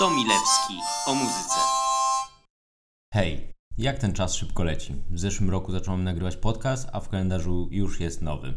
Tomilewski o muzyce. Hej, jak ten czas szybko leci? W zeszłym roku zacząłem nagrywać podcast, a w kalendarzu już jest nowy.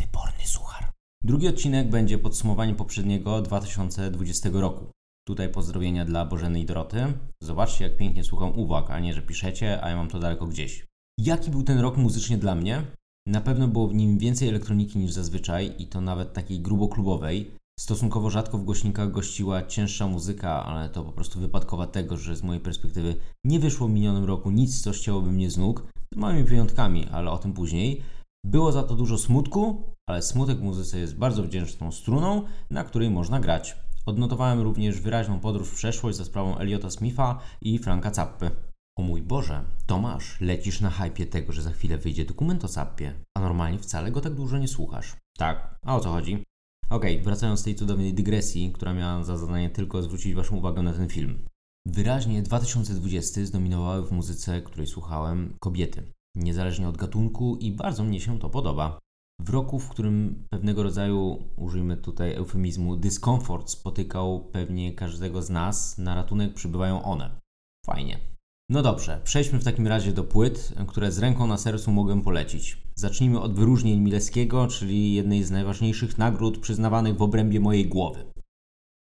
Wyborny suchar. Drugi odcinek będzie podsumowaniem poprzedniego 2020 roku. Tutaj pozdrowienia dla Bożeny i Doroty. Zobaczcie, jak pięknie słucham uwag, a nie, że piszecie, a ja mam to daleko gdzieś. Jaki był ten rok muzycznie dla mnie? Na pewno było w nim więcej elektroniki niż zazwyczaj i to nawet takiej grubo klubowej. Stosunkowo rzadko w głośnikach gościła cięższa muzyka, ale to po prostu wypadkowa tego, że z mojej perspektywy nie wyszło w minionym roku nic, co ścięłoby mnie z nóg, z małymi wyjątkami, ale o tym później. Było za to dużo smutku, ale smutek w muzyce jest bardzo wdzięczną struną, na której można grać. Odnotowałem również wyraźną podróż w przeszłość za sprawą Eliota Smitha i Franka Zappy. O mój Boże, Tomasz, lecisz na hypie tego, że za chwilę wyjdzie dokument o Zappie, a normalnie wcale go tak dużo nie słuchasz. Tak, a o co chodzi? Okej, wracając z tej cudownej dygresji, która miała za zadanie tylko zwrócić Waszą uwagę na ten film. Wyraźnie 2020 zdominowały w muzyce, której słuchałem, kobiety. Niezależnie od gatunku i bardzo mnie się to podoba. W roku, w którym pewnego rodzaju, użyjmy tutaj eufemizmu, dyskomfort spotykał pewnie każdego z nas, na ratunek przybywają one. Fajnie. No dobrze, przejdźmy w takim razie do płyt, które z ręką na sercu mogę polecić. Zacznijmy od wyróżnień Mileskiego, czyli jednej z najważniejszych nagród przyznawanych w obrębie mojej głowy.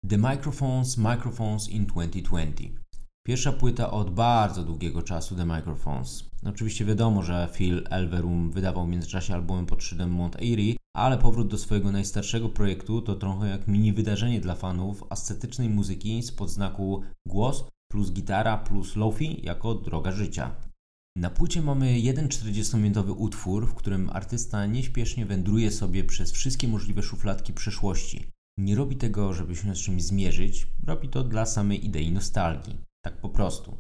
The Microphones Microphones in 2020. Pierwsza płyta od bardzo długiego czasu The Microphones. Oczywiście wiadomo, że Phil Elverum wydawał w międzyczasie albumy pod szyldem Mount Airy, ale powrót do swojego najstarszego projektu to trochę jak mini wydarzenie dla fanów ascetycznej muzyki spod znaku głos plus gitara plus lofi jako droga życia. Na płycie mamy jeden 40-minutowy utwór, w którym artysta nieśpiesznie wędruje sobie przez wszystkie możliwe szufladki przeszłości. Nie robi tego, żeby się z czymś zmierzyć, robi to dla samej idei nostalgii. Tak po prostu.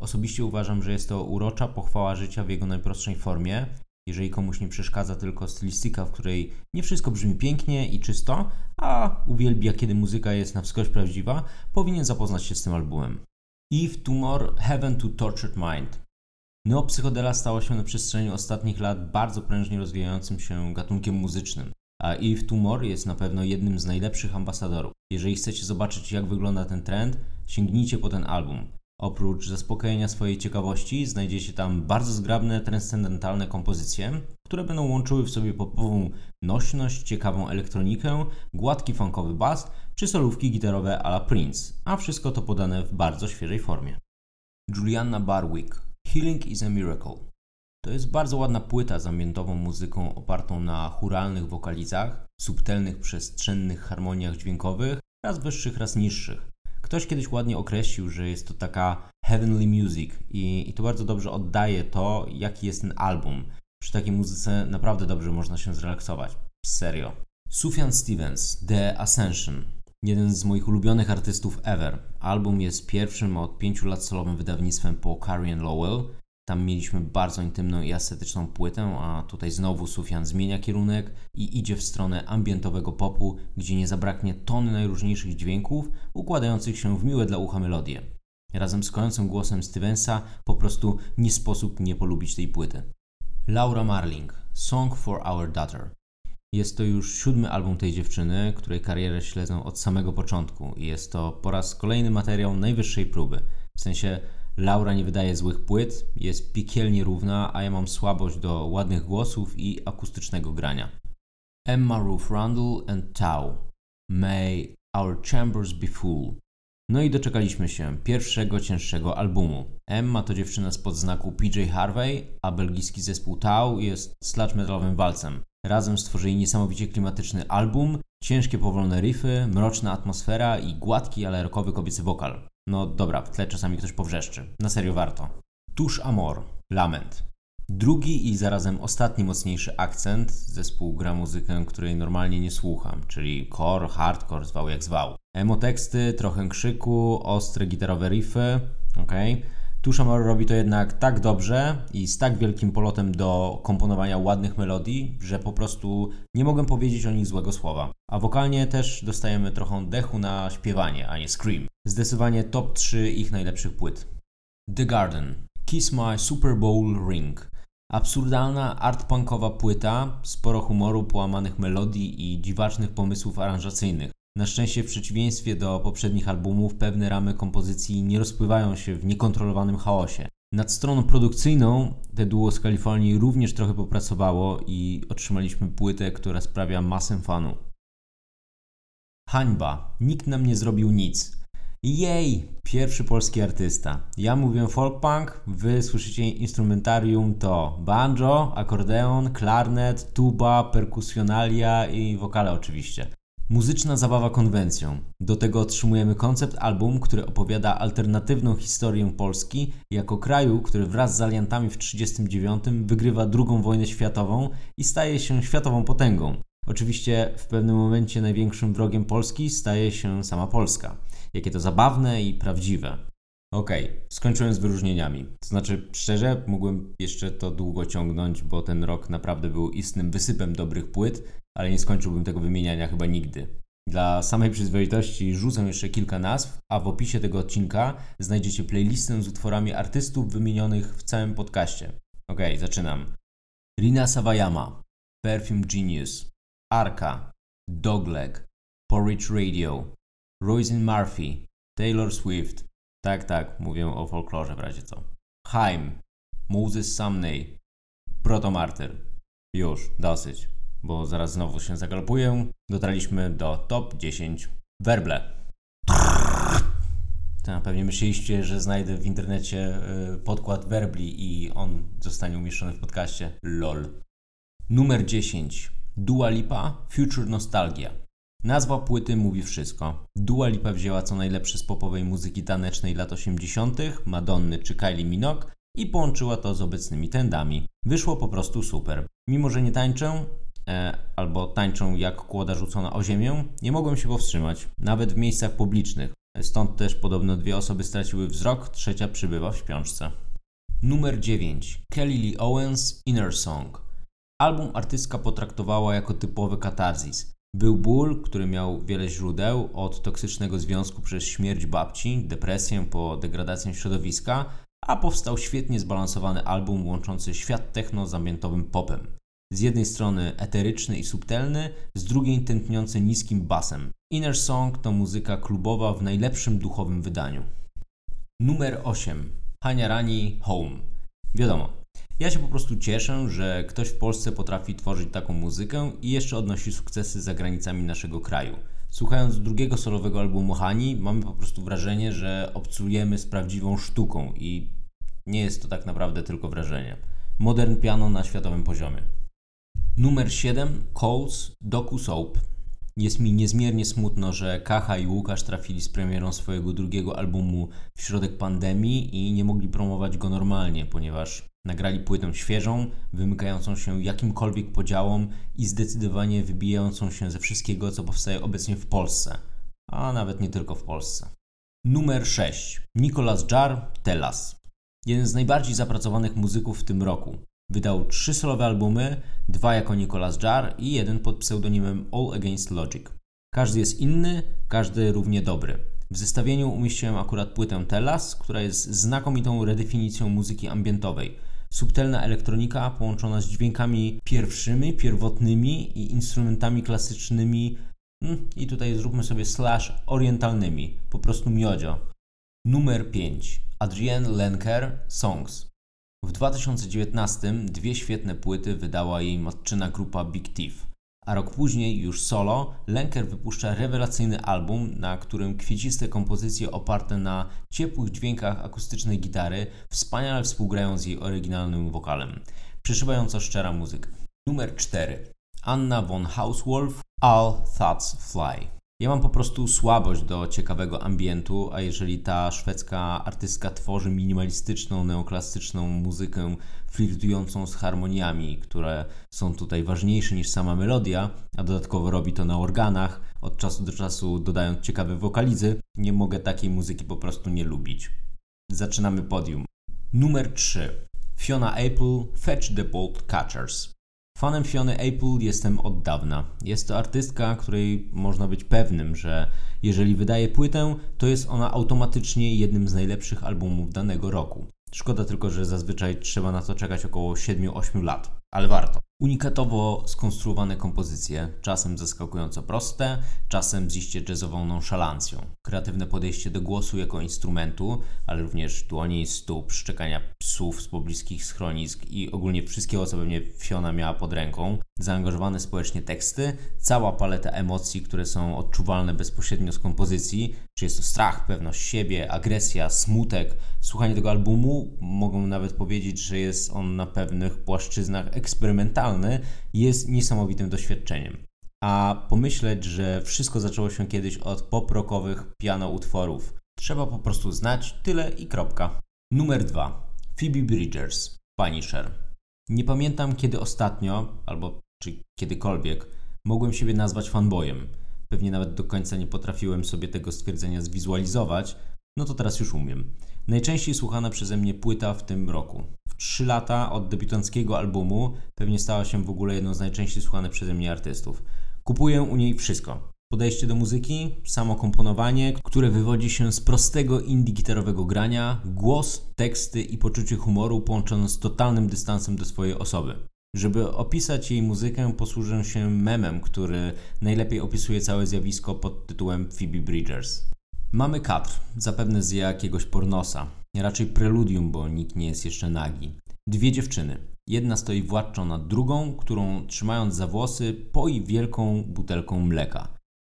Osobiście uważam, że jest to urocza pochwała życia w jego najprostszej formie. Jeżeli komuś nie przeszkadza tylko stylistyka, w której nie wszystko brzmi pięknie i czysto, a uwielbia, kiedy muzyka jest na wskroś prawdziwa, powinien zapoznać się z tym albumem. Eve Tumor Heaven to Tortured Mind. Neopsychodela stała się na przestrzeni ostatnich lat bardzo prężnie rozwijającym się gatunkiem muzycznym, a Eve Tumor jest na pewno jednym z najlepszych ambasadorów. Jeżeli chcecie zobaczyć jak wygląda ten trend, sięgnijcie po ten album. Oprócz zaspokojenia swojej ciekawości, znajdziecie tam bardzo zgrabne, transcendentalne kompozycje, które będą łączyły w sobie popową nośność, ciekawą elektronikę, gładki funkowy bas czy solówki gitarowe a la Prince, a wszystko to podane w bardzo świeżej formie. Julianna Barwick Healing is a Miracle to jest bardzo ładna płyta z ambientową muzyką opartą na churalnych wokalizach, subtelnych przestrzennych harmoniach dźwiękowych, raz wyższych, raz niższych. Ktoś kiedyś ładnie określił, że jest to taka heavenly music i, i to bardzo dobrze oddaje to, jaki jest ten album. Przy takiej muzyce naprawdę dobrze można się zrelaksować. Serio. Sufjan Stevens, The Ascension. Jeden z moich ulubionych artystów ever. Album jest pierwszym od pięciu lat solowym wydawnictwem po Carrie Lowell. Tam mieliśmy bardzo intymną i estetyczną płytę, a tutaj znowu Sufjan zmienia kierunek i idzie w stronę ambientowego popu, gdzie nie zabraknie tony najróżniejszych dźwięków, układających się w miłe dla ucha melodie. Razem z kojącym głosem Stevensa po prostu nie sposób nie polubić tej płyty. Laura Marling, Song for Our Daughter. Jest to już siódmy album tej dziewczyny, której karierę śledzę od samego początku i jest to po raz kolejny materiał najwyższej próby. W sensie Laura nie wydaje złych płyt, jest piekielnie równa, a ja mam słabość do ładnych głosów i akustycznego grania. Emma Ruth Rundle and Tau. May Our Chambers Be Full. No i doczekaliśmy się pierwszego cięższego albumu. Emma to dziewczyna spod znaku PJ Harvey, a belgijski zespół Tau jest sludge metalowym walcem. Razem stworzyli niesamowicie klimatyczny album, ciężkie powolne riffy, mroczna atmosfera i gładki, ale rockowy kobiecy wokal. No dobra, w tle czasami ktoś powrzeszczy. Na serio warto. Tuż Amor, Lament. Drugi i zarazem ostatni mocniejszy akcent. Zespół gra muzykę, której normalnie nie słucham, czyli core, hardcore, zwał jak zwał. Emo teksty, trochę krzyku, ostre gitarowe riffy, okej. Okay. Tushamor robi to jednak tak dobrze i z tak wielkim polotem do komponowania ładnych melodii, że po prostu nie mogę powiedzieć o nich złego słowa. A wokalnie też dostajemy trochę dechu na śpiewanie, a nie scream. Zdecydowanie top 3 ich najlepszych płyt. The Garden. Kiss My Super Bowl Ring. Absurdalna art-punkowa płyta, sporo humoru, połamanych melodii i dziwacznych pomysłów aranżacyjnych. Na szczęście, w przeciwieństwie do poprzednich albumów, pewne ramy kompozycji nie rozpływają się w niekontrolowanym chaosie. Nad stroną produkcyjną te duo z Kalifornii również trochę popracowało i otrzymaliśmy płytę, która sprawia masę fanu. Hańba. Nikt nam nie zrobił nic. Jej! Pierwszy polski artysta. Ja mówię folk punk, wy słyszycie instrumentarium to banjo, akordeon, klarnet, tuba, perkusjonalia i wokale oczywiście. Muzyczna zabawa konwencją. Do tego otrzymujemy koncept album, który opowiada alternatywną historię Polski jako kraju, który wraz z aliantami w 1939 wygrywa II wojnę światową i staje się światową potęgą. Oczywiście w pewnym momencie największym wrogiem Polski staje się sama Polska. Jakie to zabawne i prawdziwe. Okej, okay, skończyłem z wyróżnieniami. To znaczy, szczerze, mógłbym jeszcze to długo ciągnąć, bo ten rok naprawdę był istnym wysypem dobrych płyt, ale nie skończyłbym tego wymieniania chyba nigdy. Dla samej przyzwoitości rzucę jeszcze kilka nazw, a w opisie tego odcinka znajdziecie playlistę z utworami artystów wymienionych w całym podcaście. Ok, zaczynam. Rina Sawayama, Perfume Genius, Arka, Dogleg, Porridge Radio, Roisin Murphy, Taylor Swift. Tak, tak, mówię o folklorze w razie co. Haim, Moses Sumney, Protomartyr. Już, dosyć bo zaraz znowu się zagalopuję. Dotarliśmy do top 10. Werble. Tak, pewnie myśleliście, że znajdę w internecie y, podkład werbli i on zostanie umieszczony w podcaście. LOL. Numer 10. Dua Lipa Future Nostalgia. Nazwa płyty mówi wszystko. Dua Lipa wzięła co najlepsze z popowej muzyki tanecznej lat 80., Madonny czy Kylie Minogue i połączyła to z obecnymi trendami. Wyszło po prostu super. Mimo, że nie tańczę, albo tańczą jak kłoda rzucona o ziemię, nie mogłem się powstrzymać, nawet w miejscach publicznych. Stąd też podobno dwie osoby straciły wzrok, trzecia przybywa w śpiączce. Numer 9. Kelly Lee Owens Inner Song. Album artystka potraktowała jako typowy katarzis. Był ból, który miał wiele źródeł, od toksycznego związku przez śmierć babci, depresję po degradację środowiska, a powstał świetnie zbalansowany album łączący świat techno z ambientowym popem. Z jednej strony eteryczny i subtelny, z drugiej tętniący niskim basem. Inner Song to muzyka klubowa w najlepszym duchowym wydaniu. Numer 8. Hania Rani Home. Wiadomo, ja się po prostu cieszę, że ktoś w Polsce potrafi tworzyć taką muzykę i jeszcze odnosi sukcesy za granicami naszego kraju. Słuchając drugiego solowego albumu Hani, mamy po prostu wrażenie, że obcujemy z prawdziwą sztuką i nie jest to tak naprawdę tylko wrażenie. Modern piano na światowym poziomie. Numer 7. Coles Doku Soap. Jest mi niezmiernie smutno, że Kacha i Łukasz trafili z premierą swojego drugiego albumu w środek pandemii i nie mogli promować go normalnie, ponieważ nagrali płytę świeżą, wymykającą się jakimkolwiek podziałom i zdecydowanie wybijającą się ze wszystkiego, co powstaje obecnie w Polsce, a nawet nie tylko w Polsce. Numer 6. Nicolas Jar Telas. Jeden z najbardziej zapracowanych muzyków w tym roku. Wydał trzy solowe albumy, dwa jako Nicolas Jar i jeden pod pseudonimem All Against Logic. Każdy jest inny, każdy równie dobry. W zestawieniu umieściłem akurat płytę Telas, która jest znakomitą redefinicją muzyki ambientowej. Subtelna elektronika połączona z dźwiękami pierwszymi, pierwotnymi i instrumentami klasycznymi hmm, i tutaj zróbmy sobie slash orientalnymi, po prostu miodzio. Numer 5. Adrienne Lenker Songs. W 2019 dwie świetne płyty wydała jej matczyna grupa Big Thief, a rok później, już solo, Lenker wypuszcza rewelacyjny album, na którym kwieciste kompozycje oparte na ciepłych dźwiękach akustycznej gitary wspaniale współgrają z jej oryginalnym wokalem. Przeszywająco szczera muzyka. Numer 4. Anna von Hauswolf All Thoughts Fly. Ja mam po prostu słabość do ciekawego ambientu, a jeżeli ta szwedzka artystka tworzy minimalistyczną, neoklasyczną muzykę flirtującą z harmoniami, które są tutaj ważniejsze niż sama melodia, a dodatkowo robi to na organach, od czasu do czasu dodając ciekawe wokalizy, nie mogę takiej muzyki po prostu nie lubić. Zaczynamy podium. Numer 3. Fiona Apple Fetch the Bolt Catchers. Fanem Fiony Apple jestem od dawna. Jest to artystka, której można być pewnym, że jeżeli wydaje płytę, to jest ona automatycznie jednym z najlepszych albumów danego roku. Szkoda tylko, że zazwyczaj trzeba na to czekać około 7-8 lat. Ale warto. Unikatowo skonstruowane kompozycje, czasem zaskakująco proste, czasem z iście jazzową nonszalancją. Kreatywne podejście do głosu jako instrumentu, ale również dłoni, stóp, szczekania psów z pobliskich schronisk i ogólnie wszystkiego, co pewnie Fiona miała pod ręką. Zaangażowane społecznie teksty, cała paleta emocji, które są odczuwalne bezpośrednio z kompozycji, czy jest to strach, pewność siebie, agresja, smutek. Słuchanie tego albumu, mogą nawet powiedzieć, że jest on na pewnych płaszczyznach eksperymentalny, jest niesamowitym doświadczeniem. A pomyśleć, że wszystko zaczęło się kiedyś od pop-rockowych piano utworów. Trzeba po prostu znać tyle i kropka. Numer 2. Phoebe Bridgers, Punisher. Nie pamiętam kiedy ostatnio, albo czy kiedykolwiek, mogłem siebie nazwać fanboyem. Pewnie nawet do końca nie potrafiłem sobie tego stwierdzenia zwizualizować, no to teraz już umiem. Najczęściej słuchana przeze mnie płyta w tym roku. W 3 lata od debiutanckiego albumu pewnie stała się w ogóle jedną z najczęściej słuchanych przeze mnie artystów. Kupuję u niej wszystko. Podejście do muzyki, samo komponowanie, które wywodzi się z prostego indie gitarowego grania, głos, teksty i poczucie humoru połączone z totalnym dystansem do swojej osoby. Żeby opisać jej muzykę, posłużę się memem, który najlepiej opisuje całe zjawisko pod tytułem Phoebe Bridgers. Mamy kadr, zapewne z jakiegoś pornosa, raczej preludium, bo nikt nie jest jeszcze nagi. Dwie dziewczyny. Jedna stoi władczo nad drugą, którą trzymając za włosy poi wielką butelką mleka.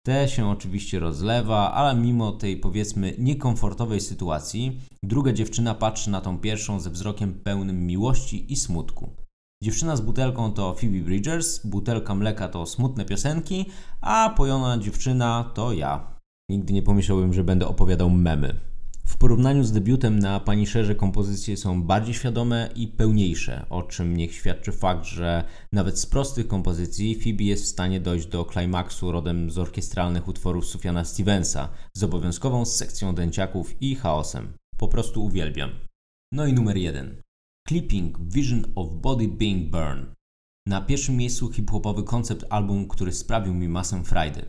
Te się oczywiście rozlewa, ale mimo tej powiedzmy niekomfortowej sytuacji, druga dziewczyna patrzy na tą pierwszą ze wzrokiem pełnym miłości i smutku. Dziewczyna z butelką to Phoebe Bridgers, butelka mleka to smutne piosenki, a pojona dziewczyna to ja. Nigdy nie pomyślałbym, że będę opowiadał memy. W porównaniu z debiutem na Punisherze kompozycje są bardziej świadome i pełniejsze, o czym niech świadczy fakt, że nawet z prostych kompozycji Phoebe jest w stanie dojść do klimaksu rodem z orkiestralnych utworów Sufiana Stevensa z obowiązkową sekcją dęciaków i chaosem. Po prostu uwielbiam. No i numer jeden. Clipping Vision of Body Being Burned. Na pierwszym miejscu hip-hopowy koncept album, który sprawił mi masę frajdy.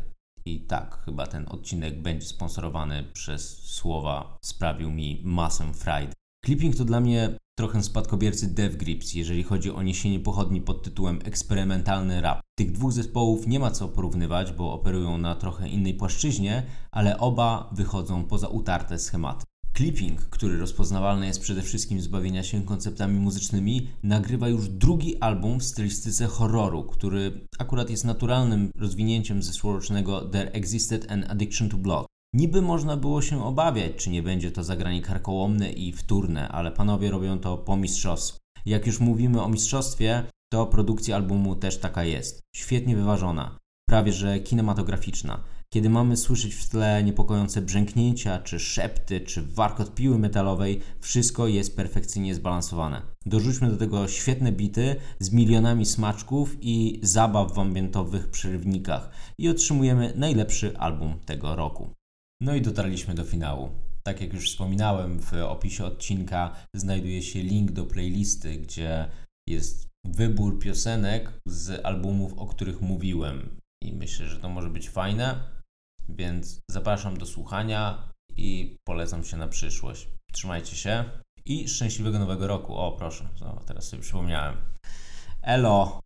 I tak, chyba ten odcinek będzie sponsorowany przez słowa sprawił mi masę frajdy. Clipping to dla mnie trochę spadkobiercy Dev Grips, jeżeli chodzi o niesienie pochodni pod tytułem eksperymentalny rap. Tych dwóch zespołów nie ma co porównywać, bo operują na trochę innej płaszczyźnie, ale oba wychodzą poza utarte schematy. Clipping, który rozpoznawalny jest przede wszystkim z bawienia się konceptami muzycznymi, nagrywa już drugi album w stylistyce horroru, który akurat jest naturalnym rozwinięciem zeszłorocznego There Existed an Addiction to Blood. Niby można było się obawiać, czy nie będzie to zagranie karkołomne i wtórne, ale panowie robią to po mistrzostwu. Jak już mówimy o mistrzostwie, to produkcja albumu też taka jest. Świetnie wyważona, prawie że kinematograficzna. Kiedy mamy słyszeć w tle niepokojące brzęknięcia, czy szepty, czy warkot piły metalowej, wszystko jest perfekcyjnie zbalansowane. Dorzućmy do tego świetne bity z milionami smaczków i zabaw w ambientowych przerywnikach i otrzymujemy najlepszy album tego roku. No i dotarliśmy do finału. Tak jak już wspominałem, w opisie odcinka znajduje się link do playlisty, gdzie jest wybór piosenek z albumów, o których mówiłem. I myślę, że to może być fajne. Więc zapraszam do słuchania i polecam się na przyszłość. Trzymajcie się i szczęśliwego nowego roku. O, proszę, o, teraz sobie przypomniałem. Elo!